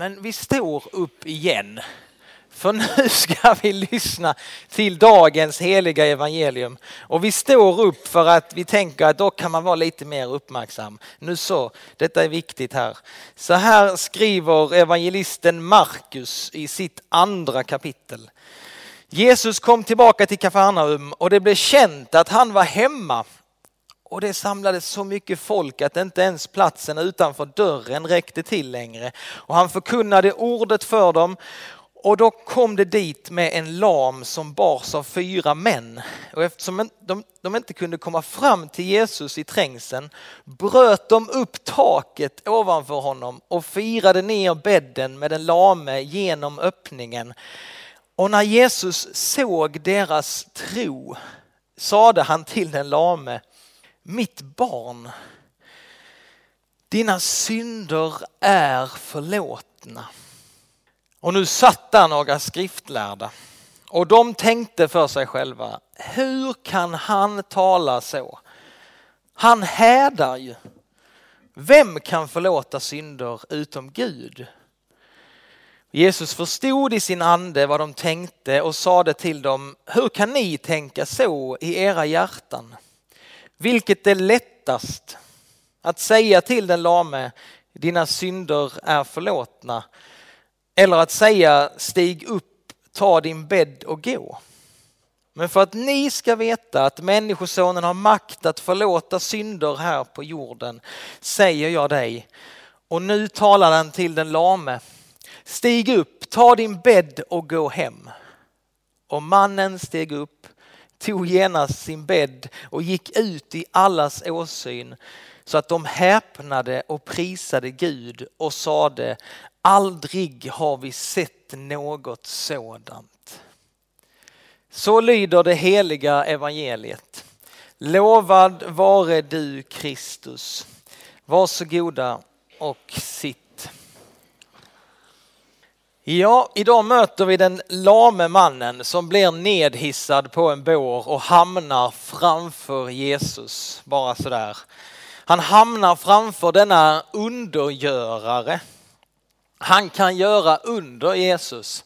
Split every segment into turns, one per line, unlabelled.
Men vi står upp igen. För nu ska vi lyssna till dagens heliga evangelium. Och vi står upp för att vi tänker att då kan man vara lite mer uppmärksam. Nu så, detta är viktigt här. Så här skriver evangelisten Markus i sitt andra kapitel. Jesus kom tillbaka till Kafarnaum och det blev känt att han var hemma och det samlades så mycket folk att inte ens platsen utanför dörren räckte till längre. Och han förkunnade ordet för dem och då kom det dit med en lam som bars av fyra män. Och eftersom de, de inte kunde komma fram till Jesus i trängseln bröt de upp taket ovanför honom och firade ner bädden med den lame genom öppningen. Och när Jesus såg deras tro sade han till den lame mitt barn, dina synder är förlåtna. Och nu satt där några skriftlärda och de tänkte för sig själva, hur kan han tala så? Han hädar ju. Vem kan förlåta synder utom Gud? Jesus förstod i sin ande vad de tänkte och sade till dem, hur kan ni tänka så i era hjärtan? Vilket är lättast? Att säga till den lame, dina synder är förlåtna. Eller att säga, stig upp, ta din bädd och gå. Men för att ni ska veta att Människosonen har makt att förlåta synder här på jorden, säger jag dig. Och nu talar han till den lame. Stig upp, ta din bädd och gå hem. Och mannen steg upp tog genast sin bädd och gick ut i allas åsyn så att de häpnade och prisade Gud och sade aldrig har vi sett något sådant. Så lyder det heliga evangeliet. Lovad vare du Kristus. Varsågoda och sitt. Ja, idag möter vi den lame mannen som blir nedhissad på en bår och hamnar framför Jesus. Bara sådär. Han hamnar framför denna undergörare. Han kan göra under Jesus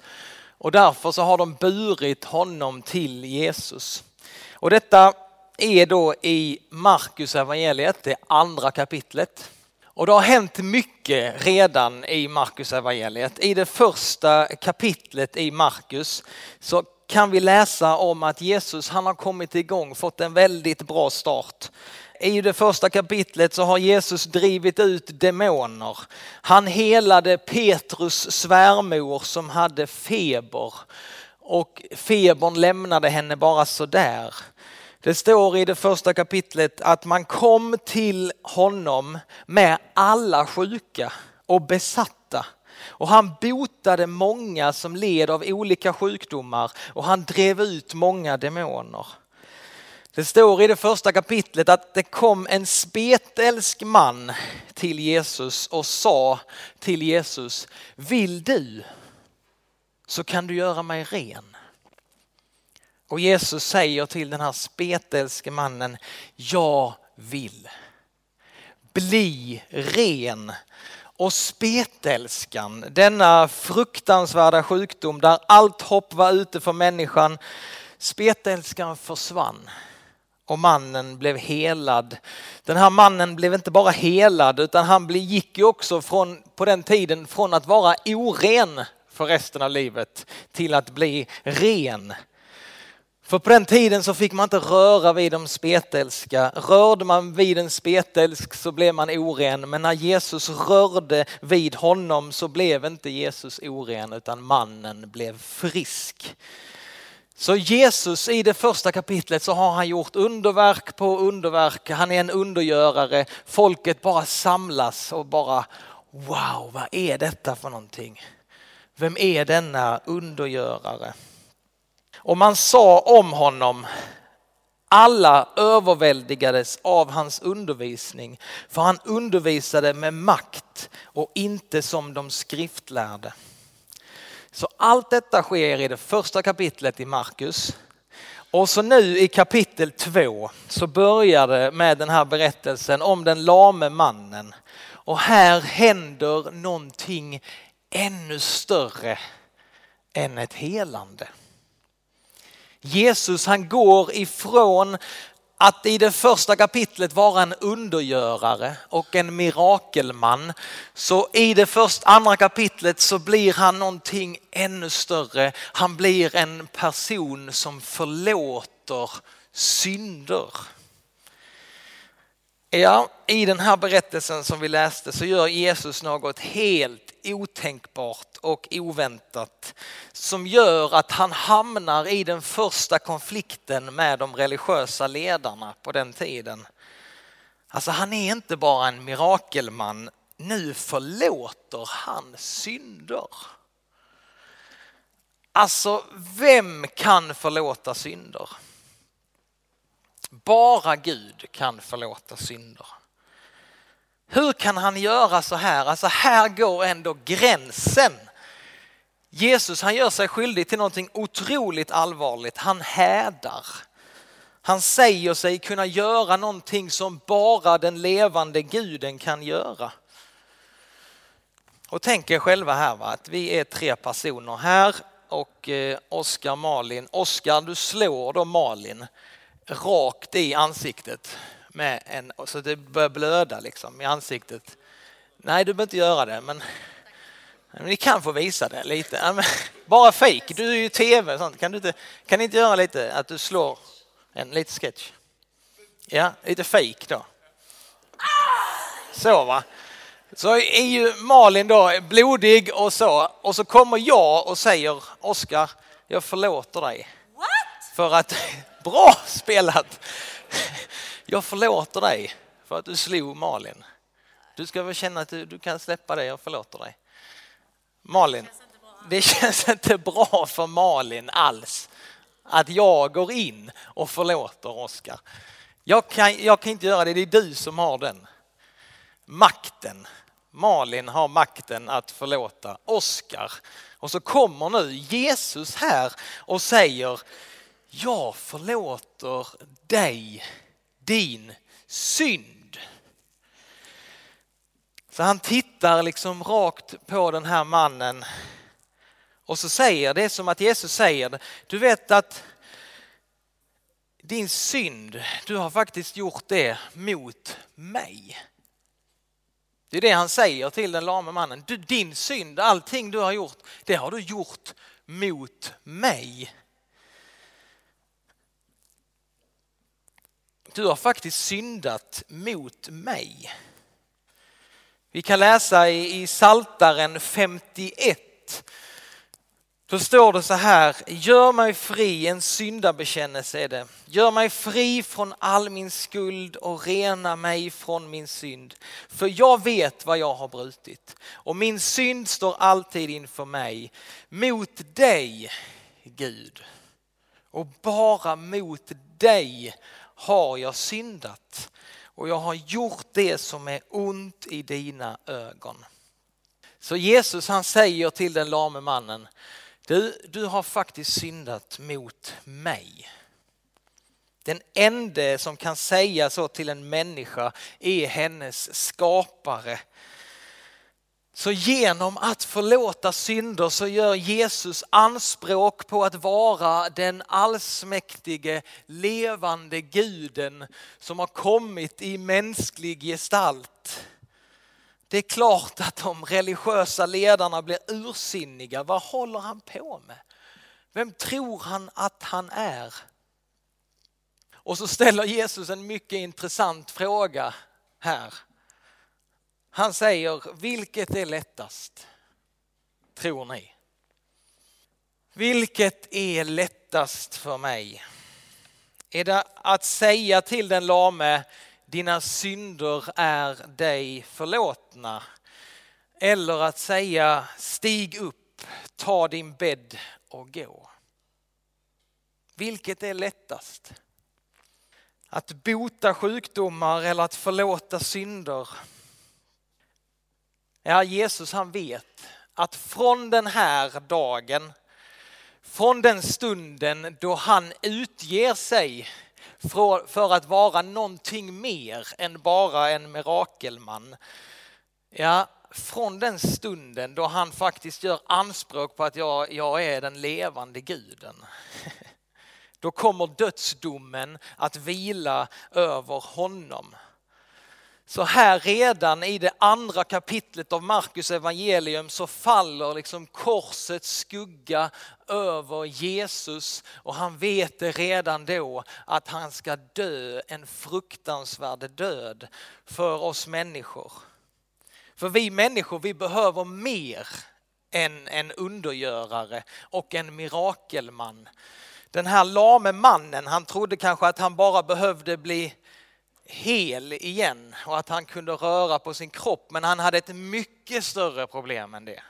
och därför så har de burit honom till Jesus. Och detta är då i Markus evangeliet, det andra kapitlet. Och det har hänt mycket redan i Markus evangeliet. I det första kapitlet i Markus så kan vi läsa om att Jesus han har kommit igång, fått en väldigt bra start. I det första kapitlet så har Jesus drivit ut demoner. Han helade Petrus svärmor som hade feber och febern lämnade henne bara sådär. Det står i det första kapitlet att man kom till honom med alla sjuka och besatta. Och han botade många som led av olika sjukdomar och han drev ut många demoner. Det står i det första kapitlet att det kom en spetälsk man till Jesus och sa till Jesus, vill du så kan du göra mig ren. Och Jesus säger till den här spetälske mannen, jag vill. Bli ren. Och spetälskan, denna fruktansvärda sjukdom där allt hopp var ute för människan, spetälskan försvann och mannen blev helad. Den här mannen blev inte bara helad utan han gick ju också från, på den tiden från att vara oren för resten av livet till att bli ren. För på den tiden så fick man inte röra vid de spetälska. Rörde man vid en spetälsk så blev man oren. Men när Jesus rörde vid honom så blev inte Jesus oren utan mannen blev frisk. Så Jesus i det första kapitlet så har han gjort underverk på underverk. Han är en undergörare. Folket bara samlas och bara wow, vad är detta för någonting? Vem är denna undergörare? Och man sa om honom, alla överväldigades av hans undervisning, för han undervisade med makt och inte som de skriftlärde. Så allt detta sker i det första kapitlet i Markus. Och så nu i kapitel två så börjar det med den här berättelsen om den lame mannen. Och här händer någonting ännu större än ett helande. Jesus han går ifrån att i det första kapitlet vara en undergörare och en mirakelman. Så i det första, andra kapitlet så blir han någonting ännu större. Han blir en person som förlåter synder. Ja, i den här berättelsen som vi läste så gör Jesus något helt otänkbart och oväntat som gör att han hamnar i den första konflikten med de religiösa ledarna på den tiden. Alltså han är inte bara en mirakelman, nu förlåter han synder. Alltså vem kan förlåta synder? Bara Gud kan förlåta synder. Hur kan han göra så här? Alltså här går ändå gränsen. Jesus han gör sig skyldig till någonting otroligt allvarligt. Han hädar. Han säger sig kunna göra någonting som bara den levande guden kan göra. Och tänk er själva här va? att vi är tre personer här och eh, Oskar, Malin. Oskar du slår då Malin rakt i ansiktet med en, så det börjar blöda liksom i ansiktet. Nej, du behöver inte göra det, men, men ni kan få visa det lite. Ja, men, bara fake. du är ju tv. Sånt. Kan, du inte, kan ni inte göra lite att du slår en lite sketch? Ja, lite fake då. Så va. Så är ju Malin då blodig och så och så kommer jag och säger Oskar, jag förlåter dig.
What?
För att, bra spelat! Jag förlåter dig för att du slog Malin. Du ska väl känna att du, du kan släppa det, jag förlåter dig. Malin, det känns inte bra för Malin alls att jag går in och förlåter Oskar. Jag kan, jag kan inte göra det, det är du som har den makten. Malin har makten att förlåta Oskar. Och så kommer nu Jesus här och säger, jag förlåter dig din synd. Så han tittar liksom rakt på den här mannen och så säger det som att Jesus säger, du vet att din synd, du har faktiskt gjort det mot mig. Det är det han säger till den lame mannen. Du, din synd, allting du har gjort, det har du gjort mot mig. Du har faktiskt syndat mot mig. Vi kan läsa i Saltaren 51. Då står det så här, gör mig fri, en syndabekännelse är det. Gör mig fri från all min skuld och rena mig från min synd. För jag vet vad jag har brutit och min synd står alltid inför mig. Mot dig, Gud, och bara mot dig har jag syndat och jag har gjort det som är ont i dina ögon. Så Jesus han säger till den lame mannen, du, du har faktiskt syndat mot mig. Den enda som kan säga så till en människa är hennes skapare så genom att förlåta synder så gör Jesus anspråk på att vara den allsmäktige levande guden som har kommit i mänsklig gestalt. Det är klart att de religiösa ledarna blir ursinniga. Vad håller han på med? Vem tror han att han är? Och så ställer Jesus en mycket intressant fråga här. Han säger, vilket är lättast? Tror ni? Vilket är lättast för mig? Är det att säga till den lame, dina synder är dig förlåtna? Eller att säga, stig upp, ta din bädd och gå? Vilket är lättast? Att bota sjukdomar eller att förlåta synder? Ja, Jesus han vet att från den här dagen, från den stunden då han utger sig för att vara någonting mer än bara en mirakelman. Ja, från den stunden då han faktiskt gör anspråk på att jag, jag är den levande guden. Då kommer dödsdomen att vila över honom. Så här redan i det andra kapitlet av Markus evangelium så faller liksom korsets skugga över Jesus och han vet det redan då att han ska dö en fruktansvärd död för oss människor. För vi människor vi behöver mer än en undergörare och en mirakelman. Den här lame mannen han trodde kanske att han bara behövde bli hel igen och att han kunde röra på sin kropp. Men han hade ett mycket större problem än det.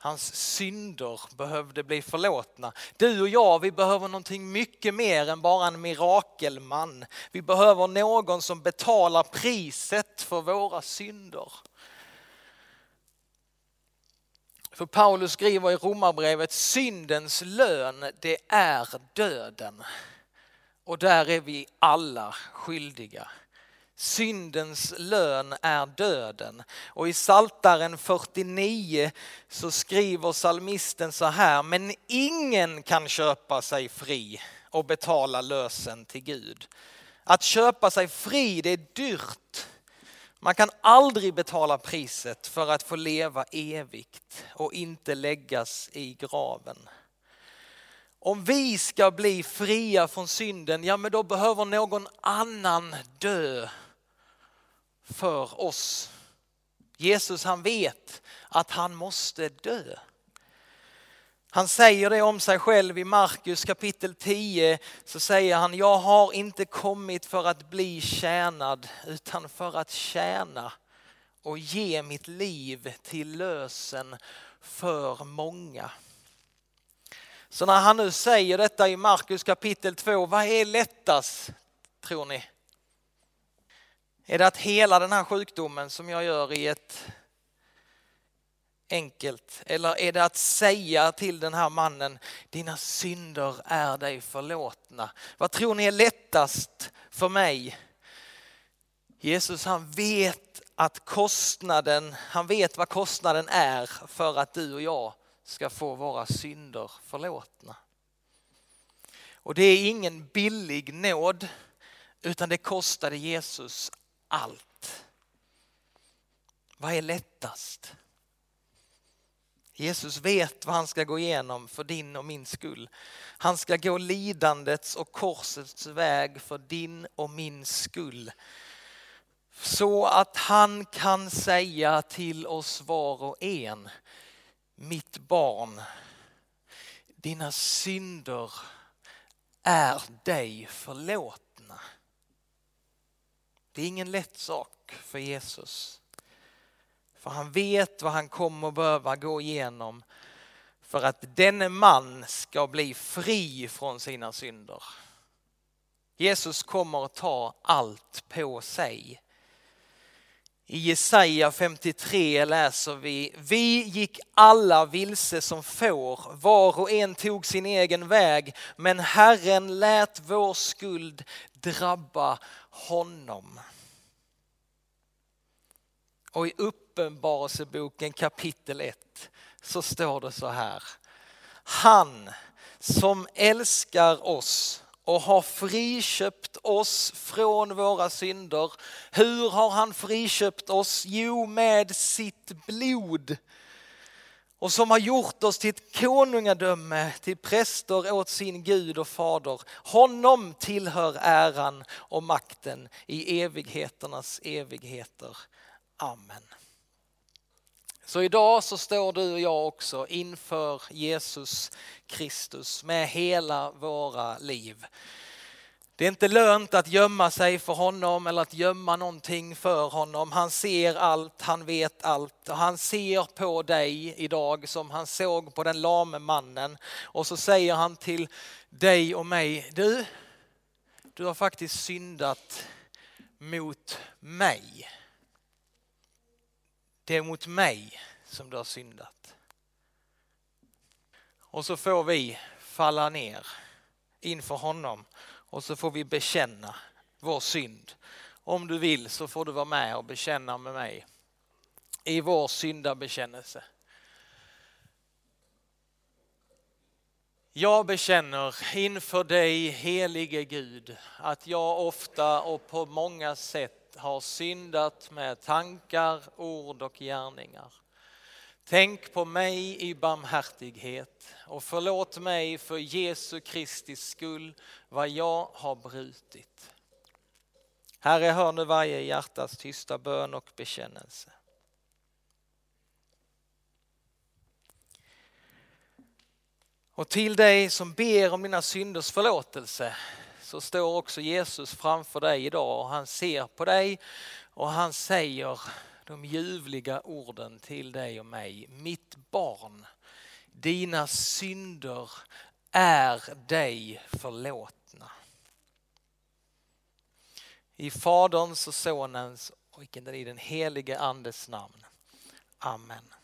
Hans synder behövde bli förlåtna. Du och jag, vi behöver någonting mycket mer än bara en mirakelman. Vi behöver någon som betalar priset för våra synder. För Paulus skriver i Romarbrevet, syndens lön det är döden. Och där är vi alla skyldiga. Syndens lön är döden. Och i Saltaren 49 så skriver salmisten så här, men ingen kan köpa sig fri och betala lösen till Gud. Att köpa sig fri, det är dyrt. Man kan aldrig betala priset för att få leva evigt och inte läggas i graven. Om vi ska bli fria från synden, ja men då behöver någon annan dö för oss. Jesus han vet att han måste dö. Han säger det om sig själv i Markus kapitel 10. Så säger han, jag har inte kommit för att bli tjänad utan för att tjäna och ge mitt liv till lösen för många. Så när han nu säger detta i Markus kapitel 2, vad är lättast tror ni? Är det att hela den här sjukdomen som jag gör i ett enkelt? Eller är det att säga till den här mannen, dina synder är dig förlåtna? Vad tror ni är lättast för mig? Jesus han vet att kostnaden, han vet vad kostnaden är för att du och jag ska få våra synder förlåtna. Och det är ingen billig nåd utan det kostade Jesus allt. Vad är lättast? Jesus vet vad han ska gå igenom för din och min skull. Han ska gå lidandets och korsets väg för din och min skull. Så att han kan säga till oss var och en, mitt barn, dina synder är dig förlåtna. Det är ingen lätt sak för Jesus. För han vet vad han kommer behöva gå igenom för att denne man ska bli fri från sina synder. Jesus kommer att ta allt på sig. I Jesaja 53 läser vi, vi gick alla vilse som får, var och en tog sin egen väg, men Herren lät vår skuld drabba honom. Och i Uppenbarelseboken kapitel 1 så står det så här. Han som älskar oss och har friköpt oss från våra synder. Hur har han friköpt oss? Jo, med sitt blod. Och som har gjort oss till ett konungadöme, till präster åt sin Gud och fader. Honom tillhör äran och makten i evigheternas evigheter. Amen. Så idag så står du och jag också inför Jesus Kristus med hela våra liv. Det är inte lönt att gömma sig för honom eller att gömma någonting för honom. Han ser allt, han vet allt och han ser på dig idag som han såg på den lame mannen. Och så säger han till dig och mig, du, du har faktiskt syndat mot mig. Det är mot mig som du har syndat. Och så får vi falla ner inför honom och så får vi bekänna vår synd. Om du vill så får du vara med och bekänna med mig. i vår syndabekännelse. Jag bekänner inför dig helige Gud att jag ofta och på många sätt sätt har syndat med tankar, ord och gärningar. Tänk på mig i barmhärtighet och förlåt mig för Jesu Kristi skull vad jag har brutit. Herre, hör nu varje hjärtas tysta bön och bekännelse. Och till dig som ber om dina synders förlåtelse så står också Jesus framför dig idag och han ser på dig och han säger de ljuvliga orden till dig och mig. Mitt barn, dina synder är dig förlåtna. I Faderns och Sonens och i den helige Andes namn. Amen.